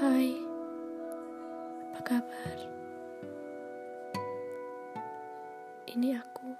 Hai, apa kabar? Ini aku.